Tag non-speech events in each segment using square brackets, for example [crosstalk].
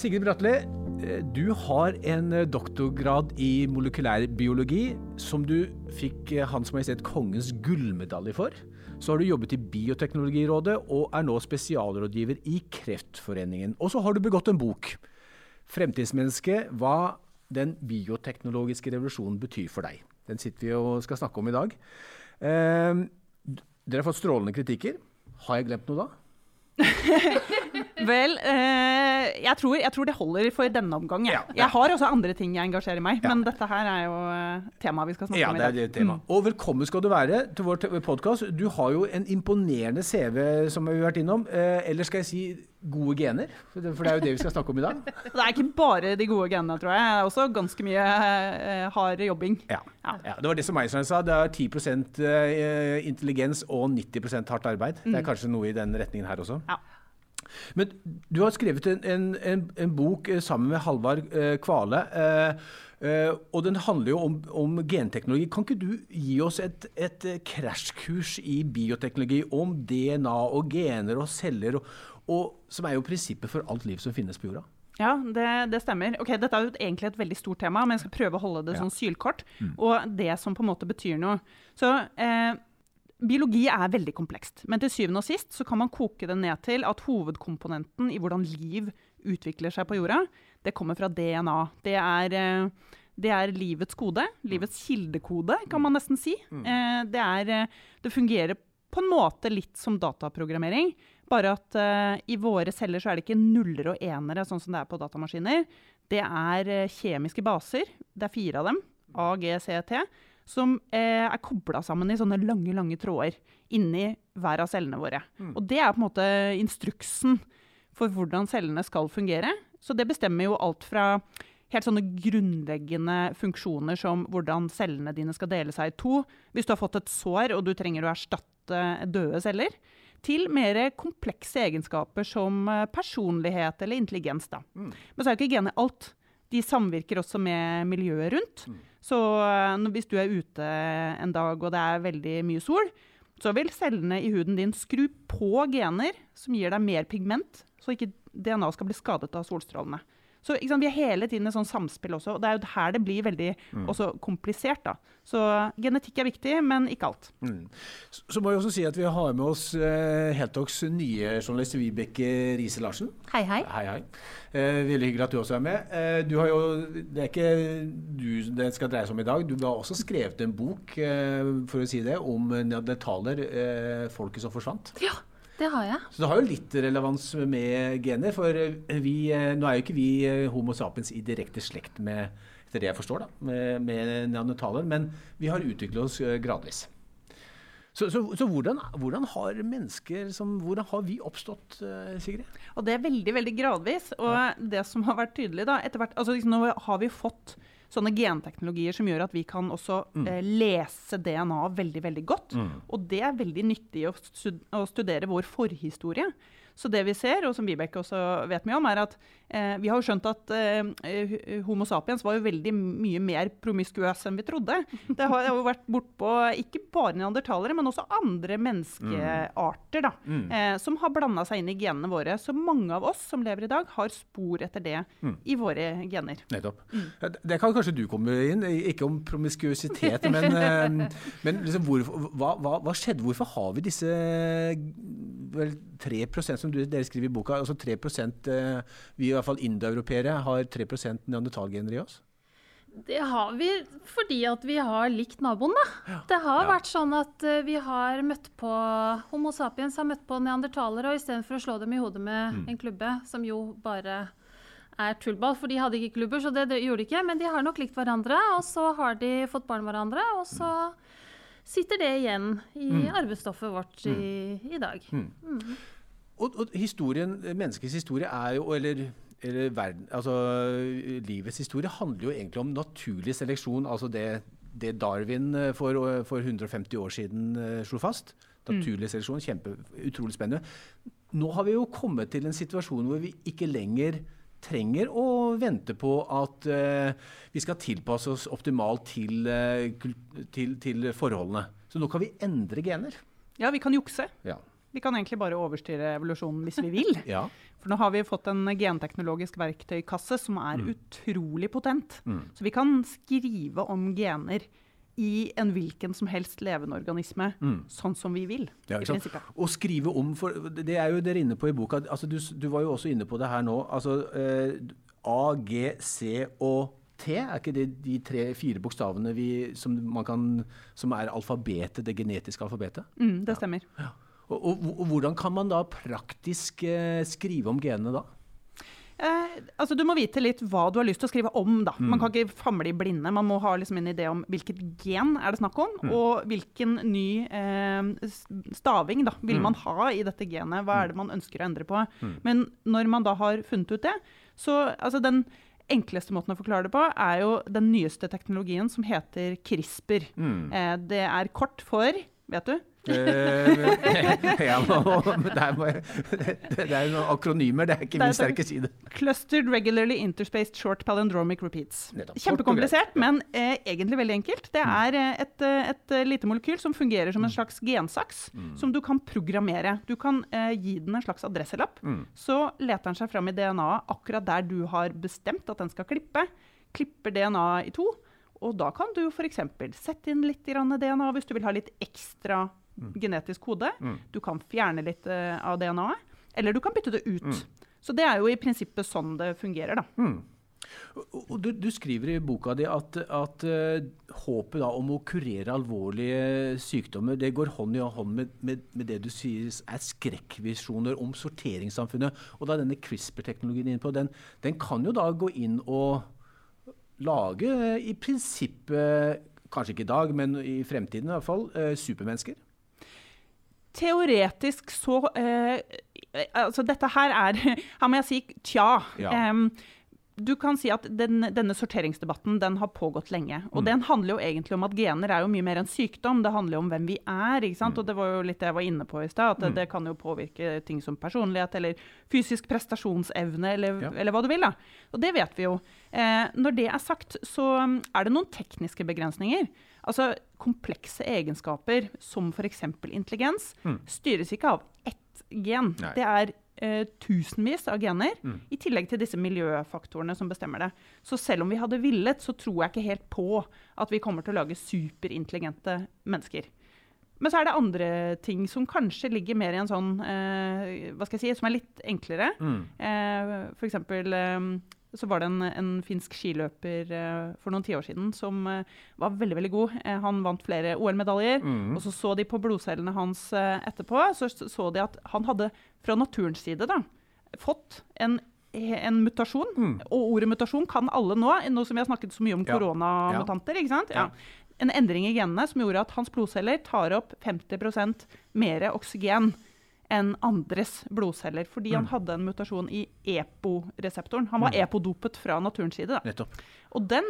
Sigrid Bratli, eh, du har en eh, doktorgrad i molekylær biologi som du fikk eh, Hans Majestet Kongens gullmedalje for. Så har du jobbet i Bioteknologirådet og er nå spesialrådgiver i Kreftforeningen. Og så har du begått en bok. 'Fremtidsmenneske hva den bioteknologiske revolusjonen betyr for deg'. Den sitter vi og skal snakke om i dag. Dere har fått strålende kritikker. Har jeg glemt noe da? [laughs] Vel, eh, jeg, tror, jeg, tror, det holder for denne omgang. Jeg, ja, ja. jeg har også andre ting jeg engasjerer meg ja. men dette her er jo eh, temaet vi skal snakke om i dag. Ja, det er det temaet. Mm. Og velkommen skal du være til vår podkast. Du har jo en imponerende CV som vi har vært innom. Eh, eller skal jeg si gode gener? For det, er jo det vi skal snakke om i dag. [laughs] det er ikke bare de gode genene, tror jeg. Det er også ganske mye eh, hard jobbing. Ja. Det var det som Meisner sa. Det er 10 eh, intelligens og 90 hardt arbeid. Mm. Det er kanskje noe i den retningen her også. Ja. Men du har skrevet en, en, en, en bok eh, sammen med Halvard eh, Kvale. Eh, og den handler jo om, om, genteknologi. Kan ikke du gi oss et, et krasjkurs i bioteknologi om DNA og gener og celler, og, og, som er jo prinsippet for alt liv som finnes på jorda? Ja, det, det, stemmer. Ok, Dette er jo egentlig et veldig stort tema, men jeg skal prøve å holde det sånn sylkort. Mm. Og det som på en måte betyr noe. Så eh, Biologi er veldig komplekst, men til syvende og sist så kan man koke det ned til at hovedkomponenten i hvordan liv utvikler seg på jorda, det kommer fra DNA. Det er, eh, det er livets kode. Livets kildekode, kan man nesten si. Mm. Eh, det, er, eh, det fungerer på en måte litt som dataprogrammering, bare at i våre celler så er det ikke nuller og enere, sånn som det er på datamaskiner. Det er kjemiske baser. Det er fire av dem. A, G, C, T som eh, er kobla sammen i sånne lange lange tråder inni hver av cellene våre. Mm. Og Det er på en måte instruksen for hvordan cellene skal fungere. Så det bestemmer jo alt fra helt sånne grunnleggende funksjoner som hvordan cellene dine skal dele seg i to hvis du har fått et sår og du trenger å erstatte døde celler, til mer komplekse egenskaper som eh, personlighet eller intelligens. Da. Mm. Men så er jo ikke gener alt. De samvirker også med miljøet rundt. Mm. Så uh, hvis du er ute en dag og det er veldig mye sol, så vil cellene i huden din skru på gener som gir deg mer pigment, så ikke DNA skal bli skadet av solstrålene. Så sant, Vi er hele tiden i sånn samspill også. og Det er jo her det blir veldig mm. komplisert. da. Så genetikk er viktig, men ikke alt. Mm. Så, så, må jeg også si at vi har med oss uh, Heltoks nye journalist Vibeke Riise Larsen. Hei, hei. hei, hei. Uh, veldig hyggelig at du også er med. Uh, du har jo, Det er ikke du det skal dreie seg om i dag. Du har også skrevet en bok for å si det, om neandertaler, folket som forsvant. Ja, det har jeg. Så det har jo litt relevans med gener. For vi, nå er jo ikke vi Homo sapiens i direkte slekt med etter det jeg forstår, da, med, med neandertaler, men vi har utviklet oss gradvis. Så, så, så hvordan, hvordan, har mennesker som, hvordan har vi oppstått, Sigrid? Og Det er veldig veldig gradvis. Og ja. det som har vært tydelig da, etter hvert, altså liksom, Nå har vi fått sånne genteknologier som gjør at vi kan også mm. eh, lese DNA veldig veldig godt. Mm. Og det er veldig nyttig å, å studere vår forhistorie. Så det vi ser, og som Vibeke også vet mye om, er at vi har jo skjønt at eh, Homo sapiens var jo veldig mye mer promiskuøs enn vi trodde. [laughs] Det har jo vært bortpå ikke bare neandertalere, men også andre menneskearter da, mm. eh, som har blanda seg inn i genene våre. Så mange av oss som lever i dag, har spor etter det mm. i våre gener. Nettopp. Mm. Det kan kanskje du komme inn, ikke om promiskuøsitet, men, [laughs] eh, men liksom, hvor, hva, hva, hva, skjedde? Hvorfor har vi disse vel, 3 som dere skriver i boka, altså 3 eh, vi i hvert fall indoeuropeere har 3 neandertalgener i oss? Det har vi fordi at vi har likt naboen, da. Ja. Det har ja. vært sånn at uh, vi har møtt på Homo sapiens har møtt på neandertalere, og istedenfor å slå dem i hodet med mm. en klubbe, som jo bare er tullball, for de hadde ikke klubber, så det, det, gjorde de ikke. Men de har nok likt hverandre, og så har de fått barn med hverandre, og så sitter det igjen i mm. arvestoffet vårt i, mm. i dag. Mm. mm. Og, og historien, Menneskets historie er jo, eller, eller verden, altså, livets historie handler jo egentlig om naturlig seleksjon. altså det, det Darwin eh, for, for, 150 år siden uh, slo fast. Naturlig mm. seleksjon, kjempe, utrolig spennende. Nå har vi jo kommet til en situasjon hvor vi ikke lenger trenger å vente på at uh, vi skal tilpasse oss optimalt til, uh, til, til, forholdene. Så nå kan vi endre gener. Ja, vi kan jukse. Ja. Vi kan egentlig bare overstyre evolusjonen hvis vi vil. [laughs] Ja. For nå har vi fått en genteknologisk verktøykasse som er Mm. utrolig potent. Mm. Så vi kan skrive om gener i en hvilken som helst levende organisme, Mm. sånn som vi vil. Ja. Å skrive om, for det er jo dere inne på i boka. Altså, du, du var jo også inne på det her nå. Altså, eh, A, G, C og T, er ikke det de tre-fire bokstavene vi, som, man kan, som er alfabetet, det genetiske alfabetet? Mm, det stemmer. Og, og, og hvordan kan man da praktisk eh, skrive om genene da? Eh, altså Du må vite litt hva du har lyst til å skrive om. da. Mm. Man kan ikke famle i blinde. Man må ha liksom en idé om hvilket gen er det snakk om, Mm. og hvilken ny eh, staving da, vil Mm. man ha i dette genet. Hva er det man ønsker å endre på? Mm. Men når man da har funnet ut det, så altså den enkleste måten å forklare det på, er jo den nyeste teknologien som heter CRISPR. Mm. Eh, det er kort for Vet du? Det, er, jo noen akronymer, det er ikke min sterke side. Clustered Regularly Interspaced Short Palindromic Repeats. Kjempekomplisert, men eh, egentlig veldig enkelt. Det er eh, et, eh, et eh, lite molekyl som fungerer som en slags gensaks, Mm. som du kan programmere. Du kan eh, gi den en slags adresselapp. Mm. Så leter den seg fram i DNA-et akkurat der du har bestemt at den skal klippe. Klipper DNA-et i to. Og da kan du f.eks. sette inn litt DNA hvis du vil ha litt ekstra genetisk kode. Mm. Du kan fjerne litt uh, av DNA-et, eller du kan bytte det ut. Mm. Så det er jo i prinsippet sånn det fungerer, da. Mm. Du, du skriver i boka di at, at uh, håpet da om å kurere alvorlige sykdommer det går hånd i hånd med, med, med det du sier er skrekkvisjoner om sorteringssamfunnet. Og da denne CRISPR-teknologien innpå, den, den kan jo da gå inn og lage eh, i prinsippet, kanskje ikke i dag, men i fremtiden i hvert fall, supermennesker. Teoretisk så eh, Altså, dette her er [laughs] Her må jeg si tja. Ja. Em, du kan si at den, denne sorteringsdebatten den har pågått lenge. Og Mm. den handler jo egentlig om at gener er jo mye mer enn sykdom. Det handler jo om hvem vi er. ikke sant? Mm. Og det var jo litt det jeg var inne på i stad. At det, Mm. det kan jo påvirke ting som personlighet eller fysisk prestasjonsevne eller, Ja. eller hva du vil. da. Og det vet vi jo. Eh, når det er sagt, så er det noen tekniske begrensninger. Altså komplekse egenskaper som f.eks. intelligens Mm. styres ikke av ett gen. Nei. Det er eh, tusenvis av gener, Mm. i tillegg til disse miljøfaktorene som bestemmer det. Så selv om vi hadde villet, så tror jeg ikke helt på at vi kommer til å lage superintelligente mennesker. Men så er det andre ting som kanskje ligger mer i en sånn eh, Hva skal jeg si, som er litt enklere. Mm. Eh, eh, så var det en, en finsk skiløper eh, for noen tiår siden som eh, var veldig veldig god. Eh, han vant flere OL-medaljer. Mm. Og så så de på blodcellene hans etterpå, så så de at han hadde fra naturens side da, fått en, en mutasjon. Mm. Og ordet mutasjon kan alle nå, nå som vi har snakket så mye om Ja. koronamutanter. ikke sant? Ja. Ja. En endring i genene som gjorde at hans blodceller tar opp 50% mer oksygen enn andres blodceller, fordi han Mm. hadde en mutasjon i EPO-reseptoren. Han var Mm. EPO-dopet fra naturens side. Da. Og den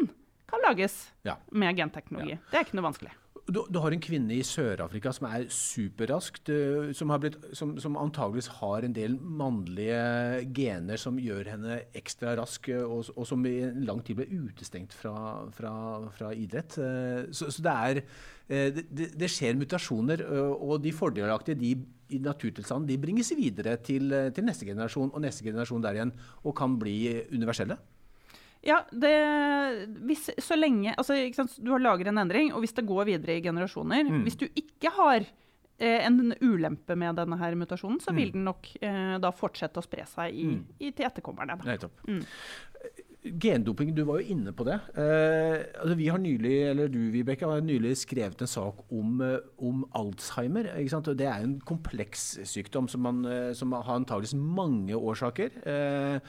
kan lages Ja. med genteknologi. Det er ikke noe vanskelig. Du, du har en kvinne i Sør-Afrika som er superraskt, eh, som, har som, som antageligvis har en del mannlige gener som gjør henne ekstra rask, og, og som i lang tid ble utestengt fra, fra, fra idrett. Eh, Så, så det er eh, det, det- skjer mutasjoner, eh, og de fordelaktige de i naturtilstanden de bringes videre til, til neste generasjon og neste generasjon der igjen, og kan bli universelle. Ja, det, hvis, så lenge altså, sant, Du har lager en endring, og hvis det går videre i generasjoner Mm. Hvis du ikke har eh, en ulempe med denne her mutasjonen, så vil Mm. den nok eh, da fortsette å spre seg i, Mm. i, til etterkommerne. Nettopp. Mm. Gendoping, du var jo inne på det. Eh, altså vi har nylig, eller du Vibeke, har nylig skrevet en sak om, eh, om Alzheimer. Det er en kompleks sykdom som, man, eh, som har antakeligvis mange årsaker. Eh,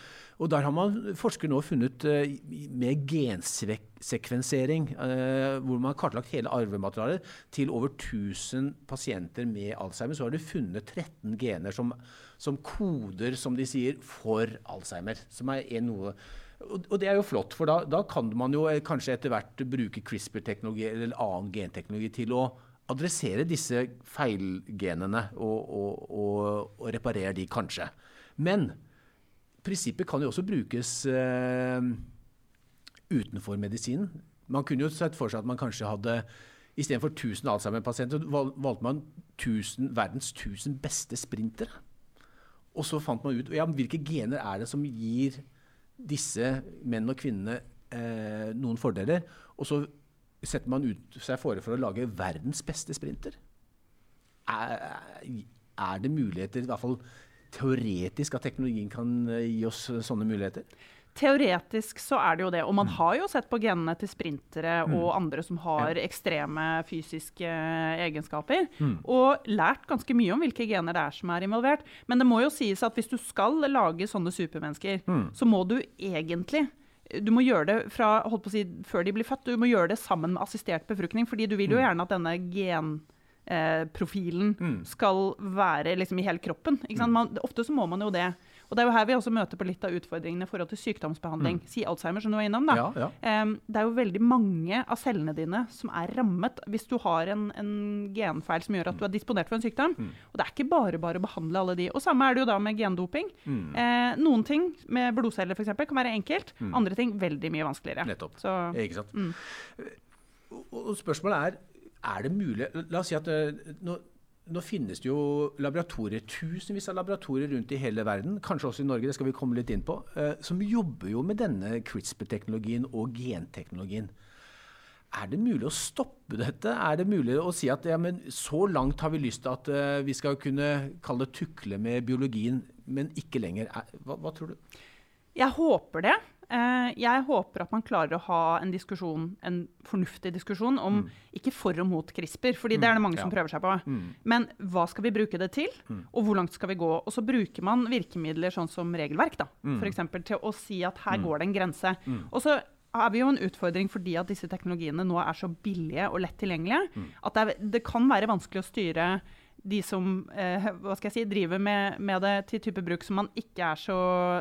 og der har man forskere nå funnet eh, med gensekvensering, eh, hvor man har kartlagt hele arvematerialet til over 1000 pasienter med Alzheimer, så har de funnet 13 gener som, som koder, som de sier, for Alzheimer. Som er noe og det er jo flott, for da, da kan man jo eh, kanskje etter hvert bruke CRISPR-teknologi eller annen genteknologi til å adressere disse feilgenene og, og, og, og reparere de, kanskje. Men prinsippet kan jo også brukes eh, utenfor medisinen. Man kunne jo sett for seg at man kanskje hadde istedenfor 1000 Alzheimer-pasienter valgte man 1000, verdens 1000 beste sprintere. Og så fant man ut ja, hvilke gener er det som gir disse menn og kvinnene eh, noen fordeler. Og så setter man ut seg fore for å lage verdens beste sprinter. Er, er det muligheter, i hvert fall teoretisk, at teknologien kan eh, gi oss sånne muligheter? Teoretisk så er det jo det. Og man mm. har jo sett på genene til sprintere mm. og andre som har ekstreme fysiske egenskaper, mm. og lært ganske mye om hvilke gener det er som er involvert. Men det må jo sies at hvis du skal lage sånne supermennesker, så må du egentlig du må gjøre det fra, holdt på å si, før de blir født. Du må gjøre det sammen med assistert befruktning. fordi du vil jo gjerne at denne gen profilen mm. skal være liksom, i hele kroppen. Man, ofte så må man jo det. Og Det er jo her vi også møter på litt av utfordringene i forhold til sykdomsbehandling. Mm. Si Alzheimer, som du var innom. da. Ja, ja. Um, det er jo veldig mange av cellene dine som er rammet hvis du har en, en genfeil som gjør at du er disponert for en sykdom. Mm. Og det er ikke bare bare å behandle alle de. Og samme er det jo da med gendoping. Mm. Eh, noen ting med blodceller for eksempel, kan være enkelt. Mm. Andre ting veldig mye vanskeligere. Nettopp. Så, ikke sant. Mm. Og spørsmålet er er det mulig La oss si at uh, nå, nå finnes det jo laboratorier, tusenvis av laboratorier rundt i hele verden, kanskje også i Norge, det skal vi komme litt inn på, eh, som jobber jo med denne CRISPR-teknologien og genteknologien. Er det mulig å stoppe dette? Er det mulig å si at ja, så langt har vi lyst til at uh, vi skal kunne kalle det tukle med biologien, men ikke lenger? Hva, hva tror du? Jeg håper det. Eh, jeg håper at man klarer å ha en diskusjon, en fornuftig diskusjon om mm. ikke for og mot CRISPR, fordi mm. det er det mange ja. som prøver seg på. Mm. Men hva skal vi bruke det til, mm. og hvor langt skal vi gå? Og så bruker man virkemidler sånn som regelverk, da, mm. f.eks. til å si at her mm. går det en grense. Og så er vi jo en utfordring fordi at disse teknologiene nå er så billige og lett tilgjengelige at det, er, det kan være vanskelig å styre de som eh, hva skal jeg si, driver med, med, det til type bruk som, man ikke er så,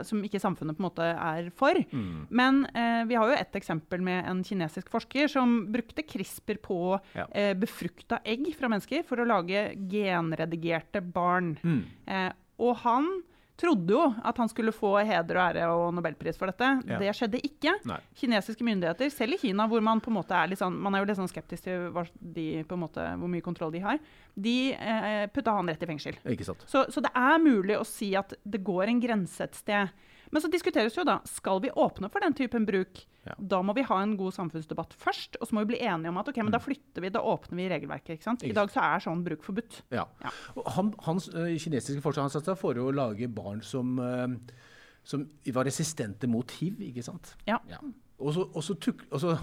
som ikke samfunnet på en måte er for. Mm. Men eh, vi har jo et eksempel med en kinesisk forsker som brukte CRISPR på ja. eh, befrukta egg fra mennesker for å lage genredigerte barn. Mm. Eh, og han trodde jo at han skulle få heder og ære og nobelpris for dette. Ja. Det skjedde ikke. Nei. Kinesiske myndigheter, selv i Kina, hvor man på en måte er litt sånn, man er jo litt sånn skeptisk til de, måte, hvor mye kontroll de har, de eh, putta han rett i fengsel. Så, så, det er mulig å si at det går en grense et sted. Men så diskuteres jo da skal vi åpne for den typen bruk. Ja. Da må vi ha en god samfunnsdebatt først, og så må vi bli enige om at ok, men da mm. flytter vi, da åpner vi regelverket. ikke sant? I dag så er sånn bruk forbudt. Ja. ja. Han, hans uh, kinesiske forsker får jo lage barn som, uh, som var resistente mot hiv, ikke sant? Ja. ja. Og så, og så, tuk, og så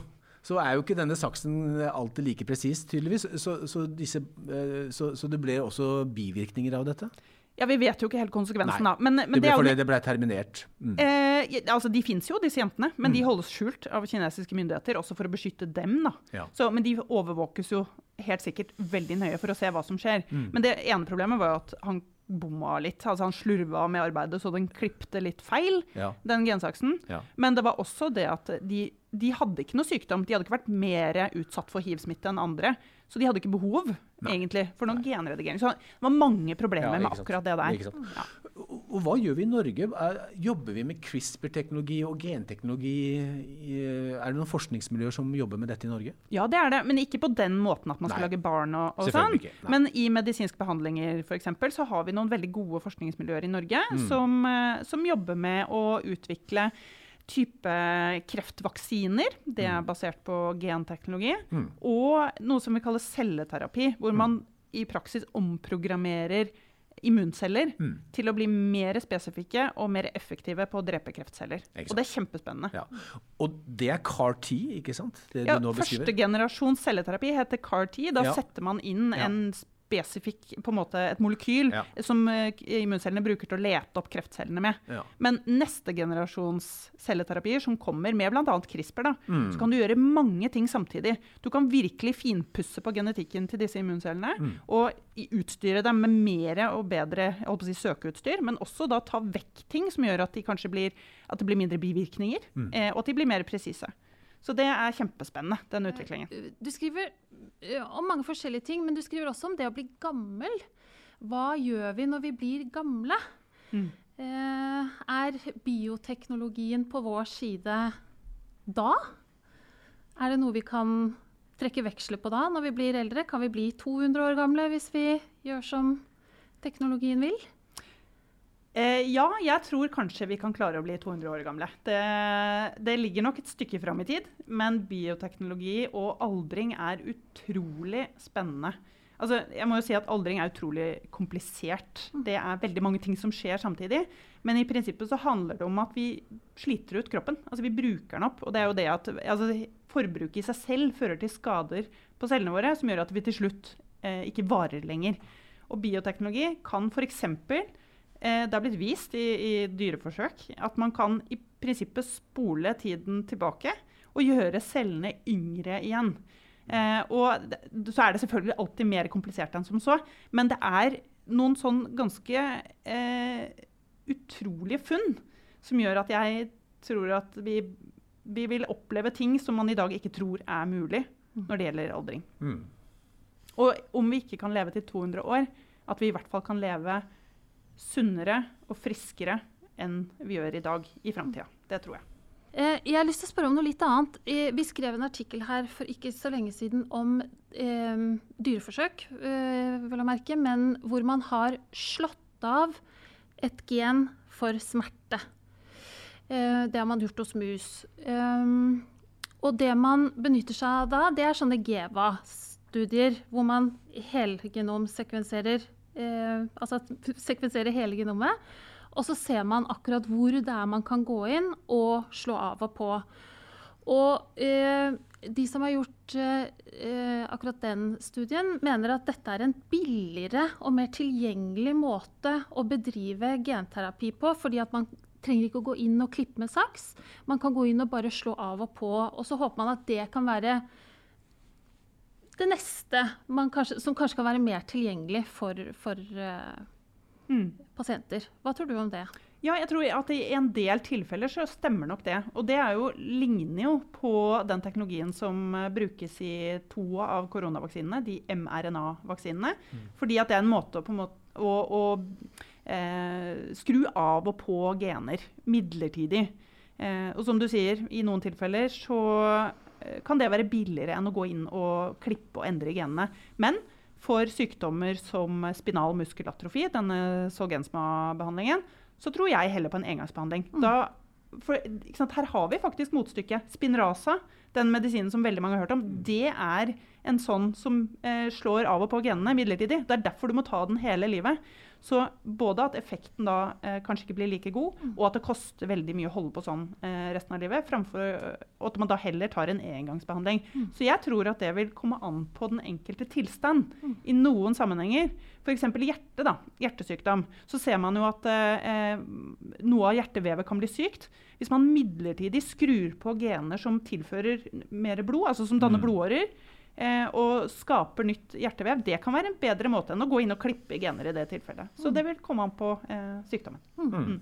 så er jo ikke denne saksen alltid like presis, tydeligvis. Så, så, disse, uh, så, så det ble også bivirkninger av dette? Ja, Vi vet jo ikke helt konsekvensen, da. Men, men det ble fordi det ble terminert. Mm. Eh, altså, De fins jo, disse jentene, men mm. de holdes skjult av kinesiske myndigheter, også for å beskytte dem. da. Ja. Så, men de overvåkes jo helt sikkert veldig nøye for å se hva som skjer. Mm. Men det ene problemet var jo at han bomma litt. Altså Han slurva med arbeidet, så den klipte litt feil, ja. den gensaksen. Ja. Men det var også det at de, de, hadde ikke noe sykdom. De hadde ikke vært mer utsatt for hiv-smitte enn andre. Så de hadde ikke behov Nei. egentlig for noen Nei. genredigering. Så det var mange problemer ja, med akkurat det der. Og hva gjør vi i Norge? Jobber vi med CRISPR-teknologi og genteknologi? Er det noen forskningsmiljøer som jobber med dette i Norge? Ja, det er det, men ikke på den måten at man skal Nei. lage barn og, og sånn. Men i medisinske behandlinger eksempel, så har vi noen veldig gode forskningsmiljøer i Norge mm. som, eh, som jobber med å utvikle type kreftvaksiner. Det er mm. basert på genteknologi. Mm. Og noe som vi kaller celleterapi, hvor mm. man i praksis omprogrammerer immunceller mm. til å bli mer spesifikke og mer effektive på å drepe kreftceller. Og det er kjempespennende. Ja. Og det er CAR-T, ikke sant? ja, Første generasjons celleterapi heter CAR-T. Da ja. setter man inn en spesifikk på en måte et molekyl ja. som uh, immuncellene bruker til å lete opp kreftcellene med. Ja. Men neste generasjons celleterapier som kommer med bl.a. CRISPR, da, mm. så kan du gjøre mange ting samtidig. Du kan virkelig finpusse på genetikken til disse immuncellene mm. og utstyre dem med mer og bedre si, søkeutstyr, men også da ta vekk ting som gjør at, de blir, at det blir mindre bivirkninger, mm. eh, og at de blir mer presise. Så det er kjempespennende, den utviklingen. Du skriver om mange forskjellige ting, men du skriver også om det å bli gammel. Hva gjør vi når vi blir gamle? Mm. Eh, er bioteknologien på vår side da? Er det noe vi kan trekke veksler på da når vi blir eldre? Kan vi bli 200 år gamle hvis vi gjør som teknologien vil? Eh, ja, jeg tror kanskje vi kan klare å bli 200 år gamle. Det, det ligger nok et stykke fram i tid, men bioteknologi og aldring er utrolig spennende. Altså, jeg må jo si at Aldring er utrolig komplisert. Det er veldig mange ting som skjer samtidig. Men i prinsippet så handler det om at vi sliter ut kroppen. Altså Vi bruker den opp. Og det er jo det at altså, forbruket i seg selv fører til skader på cellene våre som gjør at vi til slutt eh, ikke varer lenger. Og bioteknologi kan f.eks. Eh, det har blitt vist i, i dyreforsøk at man kan i prinsippet spole tiden tilbake og gjøre cellene yngre igjen. Eh, og så er det selvfølgelig alltid mer komplisert enn som så, men det er noen sånn ganske eh, utrolige funn som gjør at jeg tror at vi, vi, vil oppleve ting som man i dag ikke tror er mulig når det gjelder aldring. Mm. Og om vi ikke kan leve til 200 år, at vi i hvert fall kan leve sunnere og friskere enn vi gjør i dag i framtida. Det tror jeg. Eh, jeg har lyst til å spørre om noe litt annet. Eh, vi skrev en artikkel her for ikke så lenge siden om eh, dyreforsøk, eh, vel å merke, men hvor man har slått av et gen for smerte. Eh, det har man gjort hos mus. Eh, og det man benytter seg av da, det er sånne GEVA-studier hvor man helgenomsekvenserer Altså sekvensere hele genomet. Og så ser man akkurat hvor det er man kan gå inn og slå av og på. Og eh, de som har gjort eh, akkurat den studien, mener at dette er en billigere og mer tilgjengelig måte å bedrive genterapi på. fordi at man trenger ikke å gå inn og klippe med saks. Man kan gå inn og bare slå av og på. Og så håper man at det kan være det neste kanskje, som kanskje kan være mer tilgjengelig for, for uh, mm. pasienter. Hva tror du om det? Ja, jeg tror at I en del tilfeller så stemmer nok det. Og det jo, ligner jo på den teknologien som uh, brukes i to av koronavaksinene, de mRNA-vaksinene. Mm. Fordi at det er en måte, en måte å, å eh, skru av og på gener midlertidig. Eh, og som du sier, i noen tilfeller så eh, kan det være billigere enn å gå inn og klippe og endre genene. Men for sykdommer som spinal muskelatrofi, denne Solgensma-behandlingen, så tror jeg heller på en engangsbehandling. Mm. Da, for, her har vi faktisk motstykket. Spinraza, den medisinen som veldig mange har hørt om, mm. det er en sånn som eh, slår av og på genene midlertidig. Det er derfor du må ta den hele livet. Så både at effekten da eh, kanskje ikke blir like god, mm. og at det koster veldig mye å holde på sånn eh, resten av livet, framfor eh, at man da heller tar en engangsbehandling. Mm. Så jeg tror at det vil komme an på den enkelte tilstand. Mm. I noen sammenhenger, f.eks. hjerte, da, hjertesykdom, så ser man jo at eh, noe av hjertevevet kan bli sykt. Hvis man midlertidig skrur på gener som tilfører mer blod, altså som danner mm. blodårer, eh, og skaper nytt hjertevev, det kan være en bedre måte enn å gå inn og klippe gener i det tilfellet. Så det vil komme an på eh, sykdommen. Mm. mm.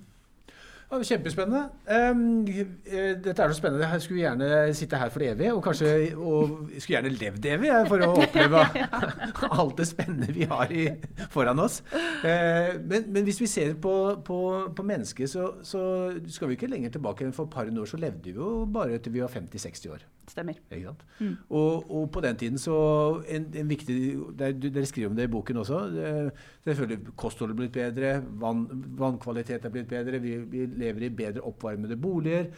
Ja, kjempespennende. Um, dette er så spennende. Jeg skulle gjerne sitte her for evig, og kanskje og skulle gjerne levd evig for å [laughs] oppleve [laughs] alt det spennende vi har i, foran oss. Uh, men, men, hvis vi ser på, på, på mennesket, så, så, skal vi ikke lenger tilbake enn for et par år så levde vi jo bare til vi var 50-60 år. Stemmer. Mm. Og, og, på den tiden så en, en viktig, Dere skriver om det i boken også. Selvfølgelig kostholdet er blitt bedre, vann, vannkvalitet er blitt bedre, vi, vi, lever i bedre oppvarmede boliger.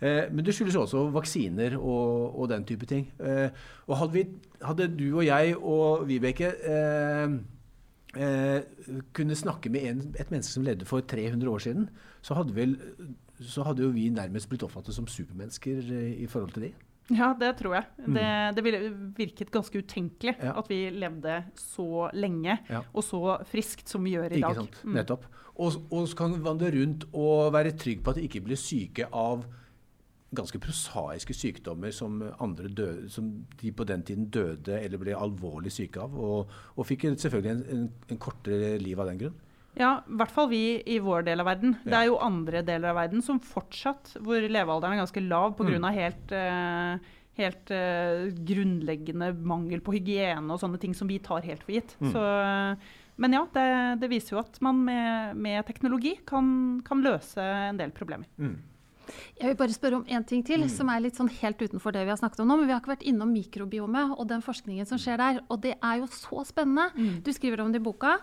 Eh, men det skyldes også vaksiner og, og, den type ting. Eh, og hadde, vi, hadde, du og jeg og Vibeke eh, eh, kunne snakke med en, et menneske som levde for 300 år siden, så hadde, vel, så hadde jo vi nærmest blitt oppfattet som supermennesker eh, i forhold til de. Ja, det tror jeg. Mm. Det, det, ville virket ganske utenkelig ja. at vi levde så lenge ja. og så friskt som vi gjør i ikke dag. Sant? Mm. Nettopp. Og, og så kan vi vandre rundt og være trygg på at de ikke blir syke av ganske prosaiske sykdommer som, døde, som de på den tiden døde eller ble alvorlig syke av. Og, og fikk selvfølgelig en, en, en kortere liv av den grunn. Ja, i hvert fall vi i vår del av verden. Ja. Det er jo andre deler av verden som fortsatt, hvor levealderen er ganske lav pga. Mm. helt, uh, helt uh, grunnleggende mangel på hygiene og sånne ting som vi tar helt for gitt. Mm. Så, men ja, det, det, viser jo at man med, med teknologi kan, kan, løse en del problemer. Mm. Jeg vil bare spørre om en ting til, mm. som er litt sånn helt utenfor det vi har snakket om nå. Men vi har ikke vært innom mikrobiomet og den forskningen som skjer der. Og det er jo så spennende. Mm. Du skriver om det i boka.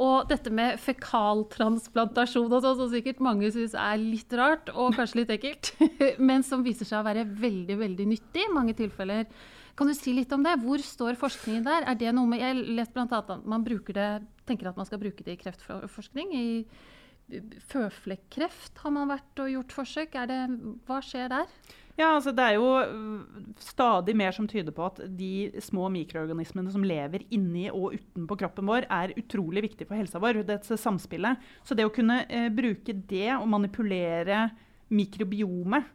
Og dette med fekaltransplantasjon og sånn, som sikkert mange syns er litt rart og kanskje litt ekkelt, [laughs] men som viser seg å være veldig, veldig nyttig i mange tilfeller. Kan du si litt om det? Hvor står forskningen der? Er det noe med, Jeg leste bl.a. at man det, tenker at man skal bruke det i kreftforskning. I føflekkreft har man vært og gjort forsøk. Det, hva skjer der? Ja, altså Det er jo øh, stadig mer som tyder på at de små mikroorganismene som lever inni og utenpå kroppen vår, er utrolig viktige for helsa vår. Dette samspillet. Så det å kunne eh, bruke det og manipulere mikrobiomet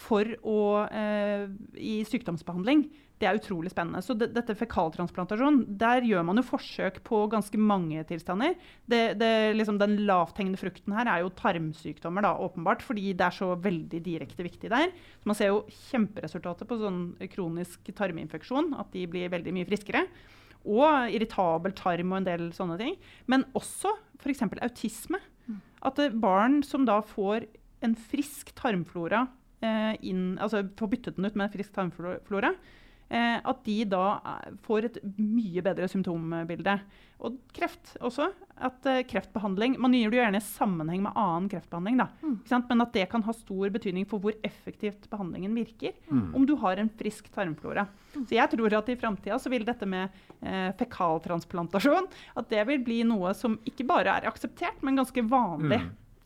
for å, eh, i sykdomsbehandling, det er utrolig spennende. Så det, dette fekaltransplantasjon, der gjør man jo forsøk på ganske mange tilstander. Det, det, liksom den lavthengende frukten her er jo tarmsykdommer, da, åpenbart, fordi det er så veldig direkte viktig der. Så man ser jo kjemperesultater på sånn kronisk tarminfeksjon, at de blir veldig mye friskere. Og irritabel tarm og en del sånne ting. Men også f.eks. autisme. Mm. At barn som da får en frisk tarmflora eh, inn, altså får byttet den ut med en frisk tarmflora, Eh, at de da eh, får et mye bedre symptombilde. Og kreft også. At uh, kreftbehandling Man gjør det jo gjerne i sammenheng med annen kreftbehandling. da, mm. Men at det kan ha stor betydning for hvor effektivt behandlingen virker. Mm. Om du har en frisk tarmflora. Mm. Så jeg tror at i framtida vil dette med eh, fekaltransplantasjon at det vil bli noe som ikke bare er akseptert, men ganske vanlig.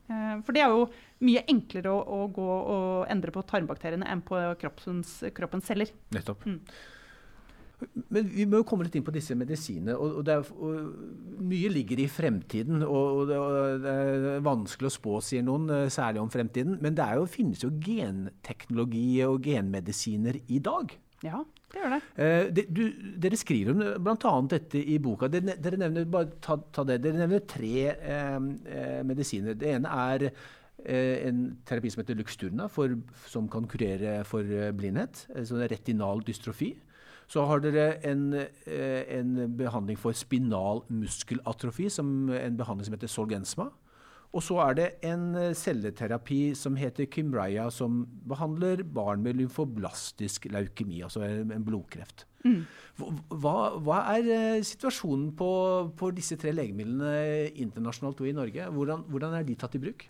Eh, for det er jo mye enklere å, å, gå og endre på tarmbakteriene enn på kroppens, kroppens celler. Nettopp. Mm. Men vi må jo komme litt inn på disse medisinene. og, og, er, og Mye ligger i fremtiden. Og, det, og, det, er vanskelig å spå, sier noen, eh, særlig om fremtiden. Men det jo, finnes jo genteknologi og genmedisiner i dag. Ja, det gjør det. Eh, det du, dere skriver om bl.a. dette i boka. Dere, dere, nevner bare ta, ta det, dere nevner tre eh, eh, medisiner. Det ene er eh, en terapi som heter Luxturna, for, som kan kurere for eh, blindhet. Altså retinal dystrofi. Så har dere en, en behandling for spinal muskelatrofi, som en behandling som heter Solgensma. Og så er det en eh, celleterapi som heter Kymraya, som behandler barn med lymfoblastisk leukemi, altså en blodkreft. Mm. Hva, hva, er eh, situasjonen på, på, disse tre legemidlene internasjonalt og i Norge? Hvordan, hvordan er de tatt i bruk?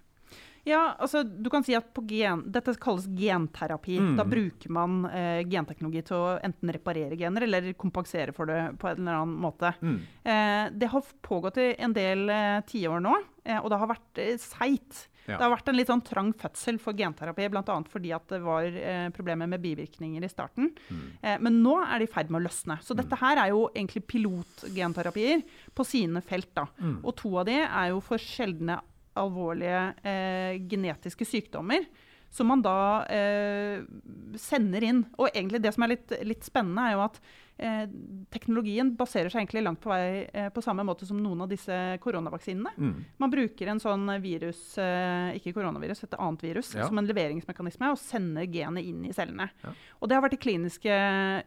Ja, altså du kan si at gen, Dette kalles genterapi. Mm. Da bruker man eh, genteknologi til å enten reparere gener eller kompensere for det på en eller annen måte. Mm. Eh, det har pågått i en del eh, tiår nå, eh, og det har vært eh, seigt. Ja. Det har vært en litt sånn trang fødsel for genterapi, bl.a. fordi at det var eh, problemer med bivirkninger i starten. Mm. Eh, men nå er de i ferd med å løsne. Så dette her er jo egentlig pilotgenterapier på sine felt. da. Mm. Og to av de er jo for sjeldne alvorlige eh, genetiske sykdommer. Som man da eh, sender inn. Og egentlig det som er litt, litt spennende, er jo at eh, teknologien baserer seg egentlig langt på vei eh, på samme måte som noen av disse koronavaksinene. Mm. Man bruker en sånn virus, eh, ikke koronavirus, et annet virus, ja. som en leveringsmekanisme, og sender genet inn i cellene. Ja. Og det har vært i kliniske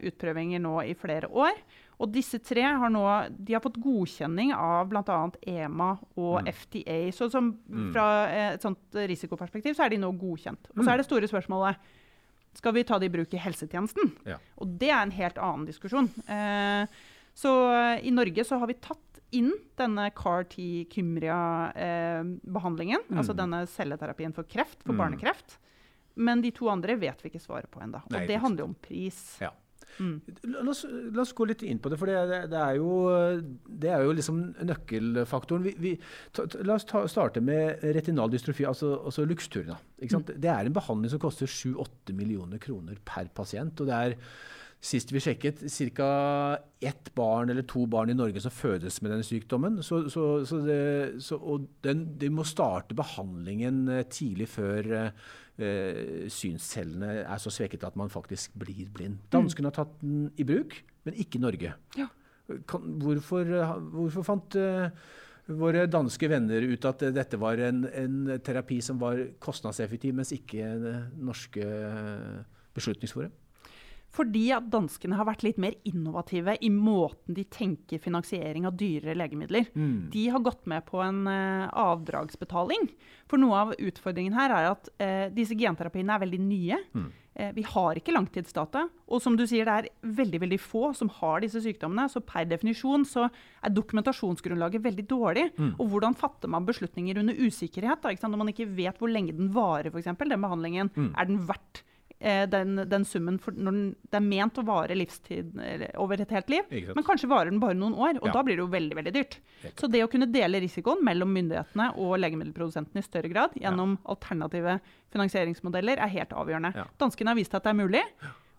utprøvinger nå i flere år. Og disse tre har nå de har fått godkjenning av bl.a. EMA og mm. FDA. Så som, mm. fra et sånt risikoperspektiv så er de nå godkjent. Og så mm. er det store spørsmålet skal vi ta det i bruk i helsetjenesten. Ja. Og det er en helt annen diskusjon. Eh, så i Norge så har vi tatt inn denne CAR-T-Kymria-behandlingen. Eh, altså denne celleterapien for kreft, for mm. barnekreft. Men de to andre vet vi ikke svaret på ennå. Og det handler jo om pris. Ja. Mm. La, oss, la, oss, gå litt inn på det, for det, det, er, jo, det er, jo, liksom nøkkelfaktoren. Vi, vi, ta, la oss ta, starte med retinal dystrofi, altså, altså Luxturna. Mm. Det er en behandling som koster 7-8 millioner kroner per pasient. og det er Sist vi sjekket, ca. ett barn eller to barn i Norge som fødes med den sykdommen. Så, så, så det, og den, de må starte behandlingen eh, tidlig før uh, synscellene er så svekket at man faktisk blir blind. Danskene har tatt den i bruk, men ikke Norge. Ja. Kan, hvorfor, hvorfor, fant uh, våre danske venner ut at dette var en, en terapi som var kostnadseffektiv, mens ikke det norske Beslutningsforum? Fordi at danskene har vært litt mer innovative i måten de tenker finansiering av dyrere legemidler. Mm. De har gått med på en uh, avdragsbetaling. For noe av utfordringen her er at uh, disse genterapiene er veldig nye. Mm. Uh, vi har ikke langtidsdata. Og som du sier, det er veldig veldig få som har disse sykdommene. Så per definisjon så er dokumentasjonsgrunnlaget veldig dårlig. Mm. Og hvordan fatter man beslutninger under usikkerhet? Da? Når man ikke vet hvor lenge den varer, f.eks. Den behandlingen. Mm. Er den verdt den, den summen for når den, det er ment å vare livstid eller, over et helt liv? Men kanskje varer den bare noen år, og Ja. da blir det jo veldig veldig dyrt. Helt Så det å kunne dele risikoen mellom myndighetene og legemiddelprodusentene i større grad gjennom alternative finansieringsmodeller er helt avgjørende. Ja. Danskene har vist at det er mulig.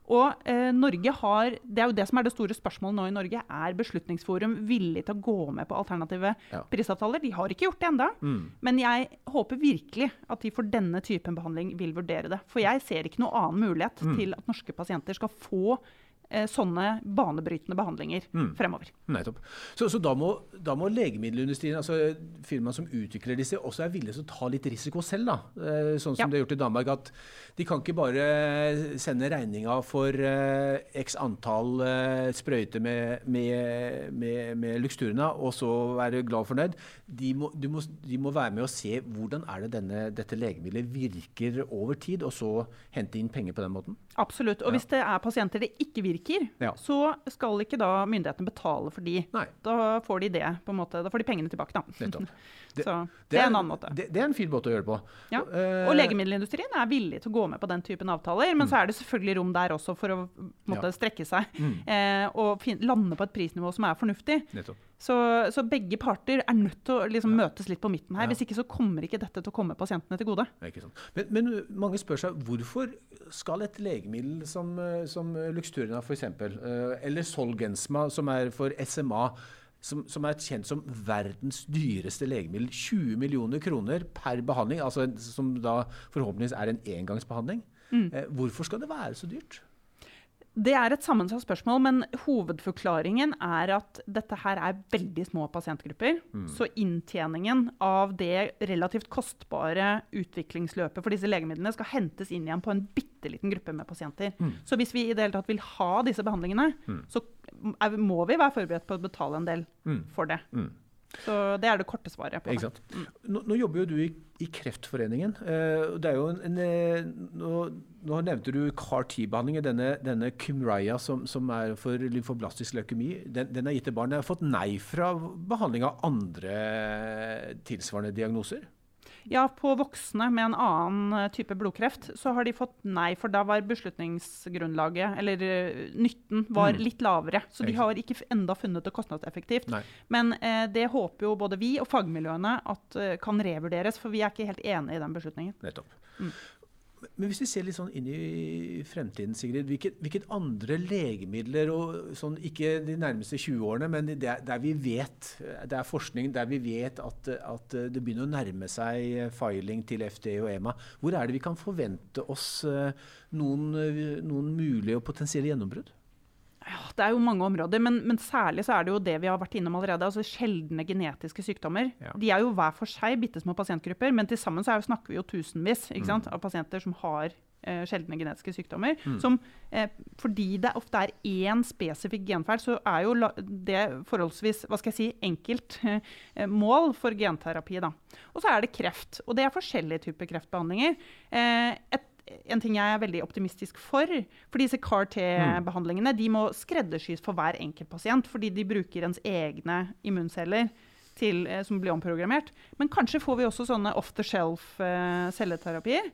Og eh, Norge har, Det er jo det som er det store spørsmålet nå i Norge. Er Beslutningsforum villig til å gå med på alternative Ja. prisavtaler? De har ikke gjort det ennå. Mm. Men jeg håper virkelig at de for denne typen behandling vil vurdere det. For jeg ser ikke noen annen mulighet Mm. til at norske pasienter skal få sånne banebrytende behandlinger Mm. fremover. Nettopp. Så, så da, må, da må legemiddelindustrien, altså firmaene som utvikler disse, også er villige til å ta litt risiko selv. da. Eh, Sånn som Ja. de har gjort i Danmark. At de kan ikke bare sende regninga for eh, x antall eh, sprøyter med, med, med, med Luxturna, og så være glad og fornøyd. De må, de, må, de må være med og se hvordan er det denne, dette legemiddelet virker over tid, og så hente inn penger på den måten. Absolutt. Og hvis det er pasienter det ikke virker, Ja. så skal ikke da myndighetene betale for de. Nei. Da får de det, på en måte. Da får de pengene tilbake, da. [laughs] Det- så det er en annen måte. Det, det er en fin måte å gjøre det på. Ja. Eh, Og legemiddelindustrien er villig til å gå med på den typen avtaler, men så er det selvfølgelig rom der også for å måtte, strekke seg Mm. eh, og lande på et prisnivå som er fornuftig. Nettopp. Så, så begge parter er nødt til å liksom, møtes litt på midten her. Ja. Hvis ikke så kommer ikke dette til å komme pasientene til gode. Ikke sant. Men, men mange spør seg hvorfor skal et legemiddel som, eh, som Luxturna f.eks., eller Solgensma, som er for SMA, som, som er kjent som verdens dyreste legemiddel, 20 millioner kroner per behandling, altså som da forhåpentligvis er en engangsbehandling. Mm. Eh, hvorfor skal det være så dyrt? Det er et sammensatt spørsmål, men hovedforklaringen er at dette her er veldig små pasientgrupper. Så inntjeningen av det relativt kostbare utviklingsløpet for disse legemidlene skal hentes inn igjen på en bitte liten gruppe med pasienter. Så hvis vi i det hele tatt vil ha disse behandlingene, så er, må vi være forberedt på å betale en del Mm. for det. Mm. Så det er det korte svaret på det. sant? Nå, nå jobber jo du i, i Kreftforeningen. Eh, det er jo en, en, eh, nå, nå nevnte du CAR-T-behandling. Denne, denne Kymriah som, som er for lymfoblastisk leukemi, den, den er gitt til barn. Den har fått nei fra behandling av andre tilsvarende diagnoser. Ja, på voksne med en annen eh, type blodkreft så har de fått nei, for da var beslutningsgrunnlaget, eller eh, nytten, var Mm. litt lavere. Så de har ikke enda funnet det kostnadseffektivt. Nei. Men eh, det håper jo både vi og fagmiljøene at eh, kan revurderes, for vi er ikke helt enig i den beslutningen. Nettopp. Mm. Men hvis vi ser litt sånn inn i fremtiden, Sigrid. Hvilket, hvilket andre legemidler, og sånn, ikke de nærmeste 20 årene, men der, der vi vet, det er forskning der vi vet at, at det begynner å nærme seg filing til FD og EMA. Hvor er det vi kan forvente oss eh, noen, noen mulige og potensielle gjennombrudd? Ja, det er jo mange områder, men, men særlig så er det jo det vi har vært innom allerede. altså Sjeldne genetiske sykdommer. Ja. De er jo hver for seg bitte små pasientgrupper, men til sammen så jo- snakker vi jo tusenvis Mm. sant, av pasienter som har eh, sjeldne genetiske sykdommer. Som, eh, fordi det ofte er én spesifikk genfeil, så er jo det forholdsvis hva skal jeg si, enkelt eh, mål for genterapi. Da. Og så er det kreft. Og det er forskjellige typer kreftbehandlinger. Eh, et en ting jeg er veldig optimistisk for. For disse CAR-T-behandlingene de må skreddersys for hver enkelt pasient, fordi de bruker ens egne immunceller til, eh, som blir omprogrammert. Men kanskje får vi også sånne off the shelf eh,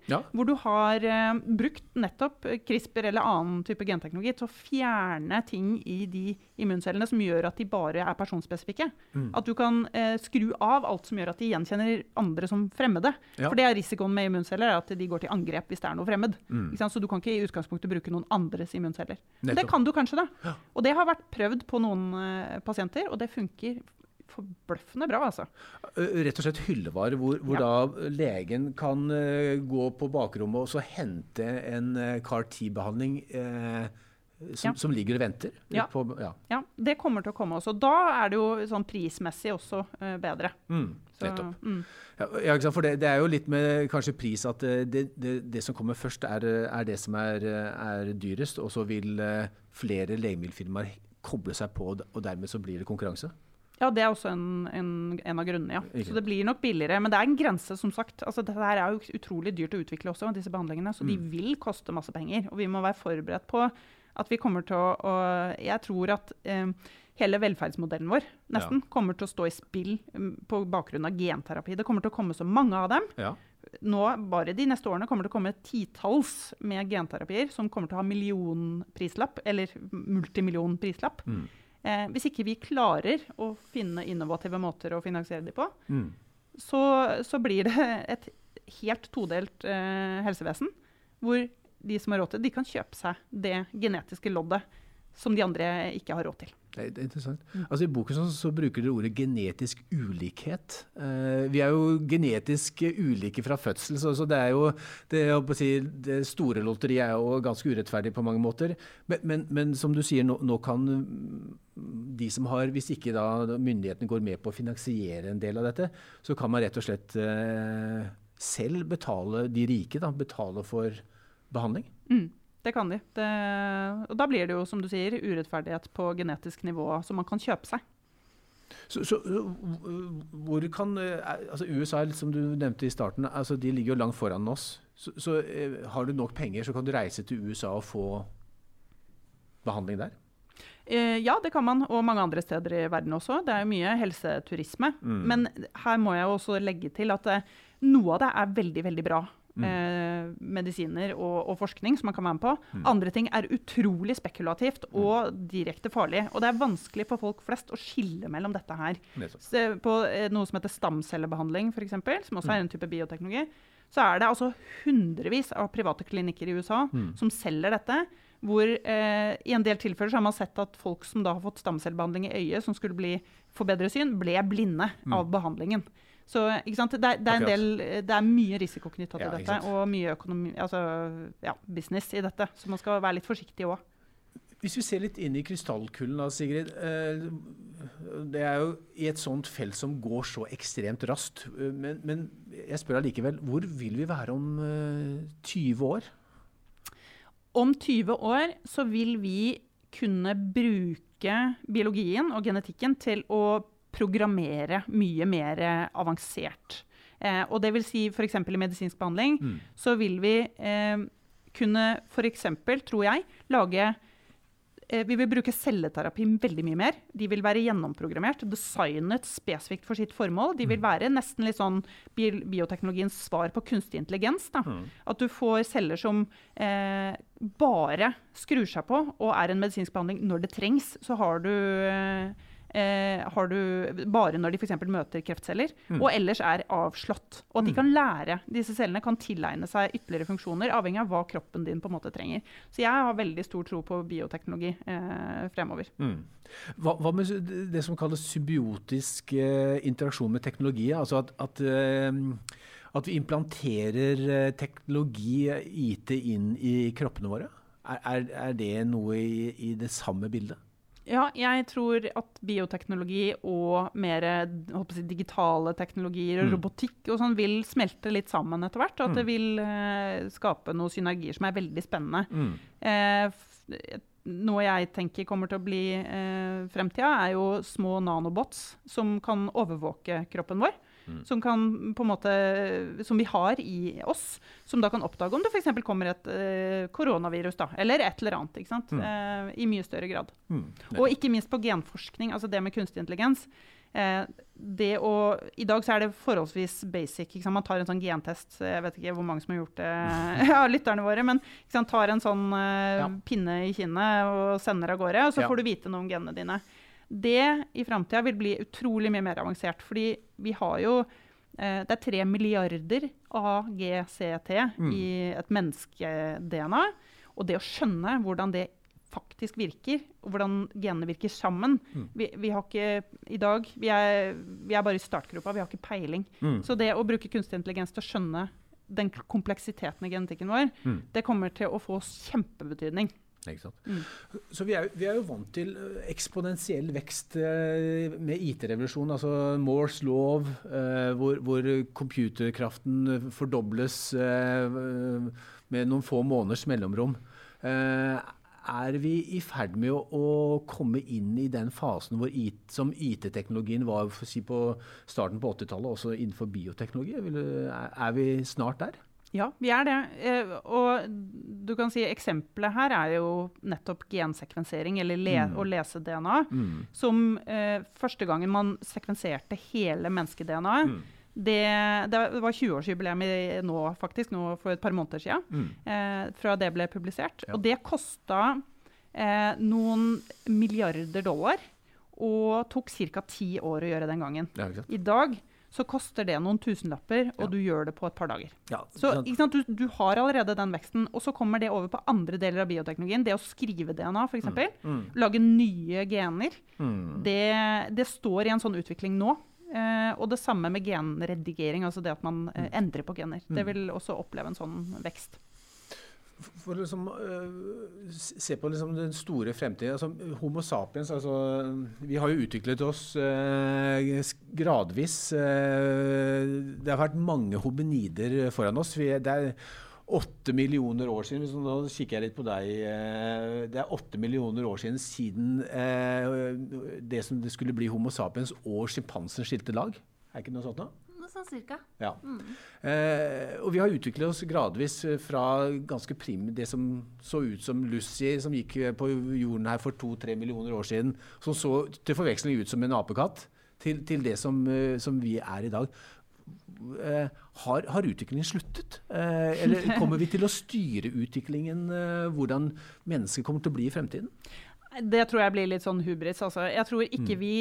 Ja. hvor du har eh, brukt nettopp CRISPR eller annen type genteknologi til å fjerne ting i de immuncellene som gjør at de bare er personspesifikke. Mm. At du kan skru av alt som gjør at de gjenkjenner andre som fremmede. Ja. For det er risikoen med immunceller, er at de går til angrep hvis det er noe fremmed. Mm. Så du kan ikke i utgangspunktet bruke noen andres immunceller. Men det kan du kanskje, da. Og det har vært prøvd på noen pasienter, og det funker forbløffende bra, altså. Eh, Rett og slett hyllevare, hvor, hvor Ja. da legen kan uh, gå på bakrommet og så hente en uh, CAR-T-behandling uh, som, Ja. som ligger og venter? Ja. På, ja. Ja, det kommer til å komme også. Da er det jo sånn prismessig også eh, bedre. Mm, Så, nettopp. mm. Ja? For det, det er jo litt med kanskje pris at eh, det, det, det som kommer først, er, er det som er, eh, er dyrest. Og så vil eh, flere legemiddelfirmaer koble seg på, og dermed så blir det konkurranse. Ja, det er også en, en, en av grunnene, ja. Ikke. Så det blir nok billigere. Men det er en grense, som sagt. Altså, dette her er jo utrolig dyrt å utvikle også, disse behandlingene. Så de Mm. vil koste masse penger. Og vi må være forberedt på at vi kommer til å, å Jeg tror at eh, hele velferdsmodellen vår nesten kommer til å stå i spill mm, på bakgrunn av genterapi. Det kommer til å komme så mange av dem. Ja. Nå, bare de neste årene, kommer det til å komme titalls med genterapier som kommer til å ha millionprislapp, eller multimillionprislapp. Mm. Eh, hvis ikke vi klarer å finne innovative måter å finansiere de på, Mm. så, så blir det et helt todelt eh, helsevesen, hvor de som har råd til de kan kjøpe seg det genetiske loddet som de andre ikke har råd til. Det er, er interessant. Altså I boken så, så bruker dere ordet genetisk ulikhet. Eh, vi er jo genetisk ulike fra fødsel, så, så det er jo det, si, det store lotteriet er jo ganske urettferdig på mange måter. Men, men, men som du sier, nå, nå kan mm, de som har, hvis ikke da myndighetene går med på å finansiere en del av dette, så kan man rett og slett eh, selv betale, de rike da, betale for behandling. Mm, det kan de. Det, og da blir det jo, som du sier, urettferdighet på genetisk nivå som man kan kjøpe seg. Så, så hvor kan eh, altså USA, som du nevnte i starten, altså de ligger jo langt foran oss. Så, så eh, har du nok penger, så kan du reise til USA og få behandling der? Eh, ja, det kan man, og mange andre steder i verden også. Det er jo mye helseturisme. Mm. Men her må jeg også legge til at noe av det er veldig, veldig bra. Mm. Eh, medisiner og, og forskning som man kan være med på. Mm. Andre ting er utrolig spekulativt og direkte farlig. Og det er vanskelig for folk flest å skille mellom dette her. Nettopp. Se på eh, noe som heter stamcellebehandling, f.eks., som også Mm. er en type bioteknologi. Så er det altså hundrevis av private klinikker i USA Mm. som selger dette. Hvor eh, I en del tilfeller så har man sett at folk som da har fått stamcellebehandling i øyet, som skulle bli, få bedre syn, ble blinde Mm. av behandlingen. Så? Det, det, er en del, det er mye risiko knytta til Ja, dette, og mye økonomi, altså, ja, business i dette. Så man skal være litt forsiktig òg. Hvis vi ser litt inn i krystallkulen da, Sigrid. Eh, det er jo i et sånt felt som går så ekstremt raskt. eh, Men, men jeg spør allikevel, hvor vil vi være om eh, 20 år? Om 20 år så vil vi kunne bruke biologien og genetikken til å programmere mye mer avansert. Eh, og det vil si f.eks. i medisinsk behandling Mm. så vil vi eh, kunne f.eks., tror jeg, lage eh, Vi vil bruke celleterapi veldig mye mer. De vil være gjennomprogrammert, designet spesifikt for sitt formål. De vil være nesten litt sånn bi bioteknologiens svar på kunstig intelligens. Mm. At du får celler som eh, bare skrur seg på og er en medisinsk behandling når det trengs. Så har du, eh, har du bare når de f.eks. møter kreftceller, Mm. og ellers er avslått. Og at de Mm. kan lære, disse cellene kan tilegne seg ytterligere funksjoner, avhengig av hva kroppen din på en måte trenger. Så jeg har veldig stor tro på bioteknologi eh, fremover. Mm. Hva, hva med det som kalles symbiotisk eh, interaksjon med teknologi? Altså at, at, eh, at vi implanterer eh, teknologi, eh, IT, inn i kroppene våre? Er, er, er det noe i, i det samme bildet? Ja, jeg tror at bioteknologi og mer si, digitale teknologier og Mm. robotikk og sånn vil smelte litt sammen etter hvert. Og at Mm. det vil eh, skape noen synergier som er veldig spennende. Mm. Eh, noe jeg tenker kommer til å bli eh, fremtida, er jo små nanobots som kan overvåke kroppen vår. Mm. Som, kan, på en måte, som vi har i oss, som da kan oppdage om det f.eks. kommer et uh, koronavirus. da, Eller et eller annet. ikke sant? Mm. Uh, I mye større grad. Mm. Og ikke minst på genforskning, altså det med kunstig intelligens. Det å, I dag så er det forholdsvis basic. Man tar en sånn gentest, jeg vet ikke hvor mange som har gjort det, [laughs] ja, lytterne våre, men tar en sånn Ja. pinne i kinnet og sender av gårde, og så Ja. får du vite noe om genene dine. Det i framtida vil bli utrolig mye mer avansert, fordi vi har jo eh, det er tre milliarder AGCT Mm. i et menneske-DNA. Og det å skjønne hvordan det faktisk virker, og hvordan genene virker sammen Mm. vi, vi har ikke i dag vi er, vi er bare i startgropa, vi har ikke peiling. Mm. Så det å bruke kunstig intelligens til å skjønne den kompleksiteten i genetikken vår, Mm. det kommer til å få kjempebetydning. Mm. Så vi er, vi er, jo vant til eh, eksponentiell vekst eh, med IT-revolusjonen, altså Moores lov, eh, hvor, hvor, computerkraften fordobles med noen få måneders mellomrom. Er vi i ferd med å komme inn i den fasen IT, som IT-teknologien var si, på starten på 80-tallet, også innenfor bioteknologi? Er vi snart der? Ja, vi er det. Eh, og du kan si eksempelet her er jo nettopp gensekvensering, eller le mm. å lese DNA. Mm. Som eh, første gangen man sekvenserte hele menneske-DNA-et. Mm. Det, det, var 20-årsjubileum nå, faktisk, nå for et par måneder siden, mm. eh, fra det ble publisert. Ja. Og det kosta eh, noen milliarder dollar, og tok ca. ti år å gjøre den gangen. Ja, I dag så koster det noen tusenlapper, og ja. du gjør det på et par dager. Ja, så du, du, har allerede den veksten. Og så kommer det over på andre deler av bioteknologien. Det å skrive DNA, f.eks. Mm. Mm. Lage nye gener. Mm. Det, det, står i en sånn utvikling nå. Eh, og det samme med genredigering, altså det at man eh, mm. endrer på gener. Det mm. vil også oppleve en sånn vekst for å liksom, uh, se på liksom den store fremtiden altså, Homo sapiens altså, Vi har jo utviklet oss uh, gradvis. Uh, det har vært mange hominider foran oss. Vi, det er åtte millioner år siden liksom, Nå kikker jeg litt på deg. Det er åtte millioner år siden siden det som det skulle bli Homo sapiens og sjimpansen skilte lag. Er det ikke noe sånt nå? Sånn cirka. Ja. Mm. Eh, og vi har utviklet oss gradvis eh, fra ganske prim, det som så ut som Lucy, som gikk eh, på jorden her for to-tre millioner år siden, som så til forveksling ut som en apekatt, til, til det som, eh, som, vi er i dag. Eh, har, har, utviklingen sluttet? Eh, eller [laughs] kommer vi til å styre utviklingen, hvordan mennesket kommer til å bli i fremtiden? Det tror jeg blir litt sånn hubris. Altså. Jeg tror ikke mm. vi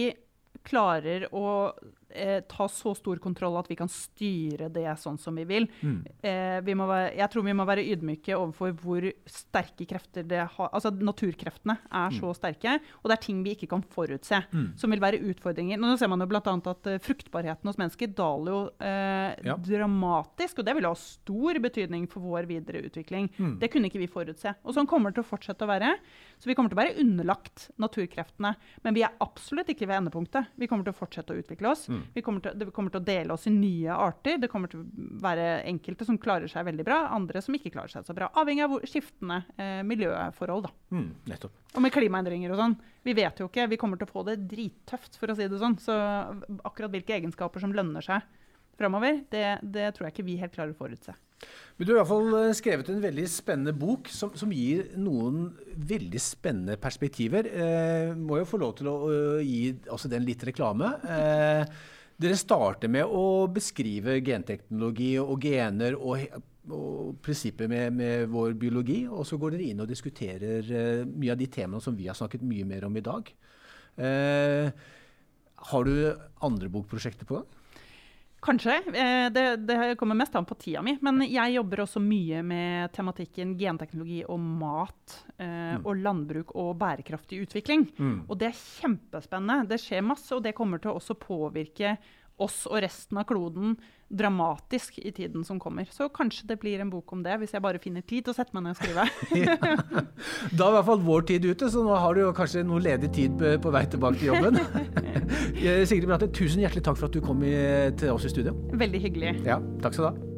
klarer å eh, ta så stor kontroll at vi kan styre det sånn som vi vil. Mm. Eh, vi være, jeg tror vi må være ydmyke overfor hvor sterke krefter det har Altså naturkreftene er mm. så sterke, og det er ting vi ikke kan forutse, mm. som vil være utfordringer. Nå ser man jo bl.a. at uh, fruktbarheten hos mennesker daler jo eh, ja. dramatisk, og det vil ha stor betydning for vår videre utvikling. Mm. Det kunne ikke vi forutse. Og sånn kommer det til å fortsette å være. Så vi kommer til å være underlagt naturkreftene. Men vi er absolutt ikke ved endepunktet. Vi kommer til å fortsette å utvikle oss. Mm. Vi kommer til, det kommer til å dele oss i nye arter. Det kommer til å være enkelte som klarer seg veldig bra, andre som ikke klarer seg så bra. Avhengig av hvor, skiftende eh, miljøforhold. Mm. Og med klimaendringer og sånn. Vi vet jo ikke. Vi kommer til å få det drittøft, for å si det sånn. Så akkurat hvilke egenskaper som lønner seg framover, det, det tror jeg ikke vi helt klarer å forutse. Men du har i hvert fall eh, skrevet en veldig spennende bok som, som gir noen veldig spennende perspektiver. Eh, må jo få lov til å, å gi også den litt reklame. Eh, dere starter med å beskrive genteknologi og gener og, og prinsipper med, med, vår biologi, og så går dere inn og diskuterer uh, mye av de temaene som vi har snakket mye mer om i dag. Uh, har du andre bokprosjekter på gang? Kanskje. Eh, det, det, kommer mest an på tida mi. Men jeg jobber også mye med tematikken genteknologi og mat. Eh, mm. Og landbruk og bærekraftig utvikling. Mm. Og det er kjempespennende. Det skjer masse, og det kommer til å også påvirke oss og resten av kloden dramatisk i tiden som kommer. Så kanskje det blir en bok om det, hvis jeg bare finner tid til å sette meg ned og skrive. [laughs] ja. Da er i hvert fall vår tid ute, så nå har du kanskje noe ledig tid på vei tilbake til jobben. [laughs] Eh, Sigrid Bratte, tusen hjertelig takk for at du kom i, til oss i studio. Veldig hyggelig. Ja, takk skal du ha.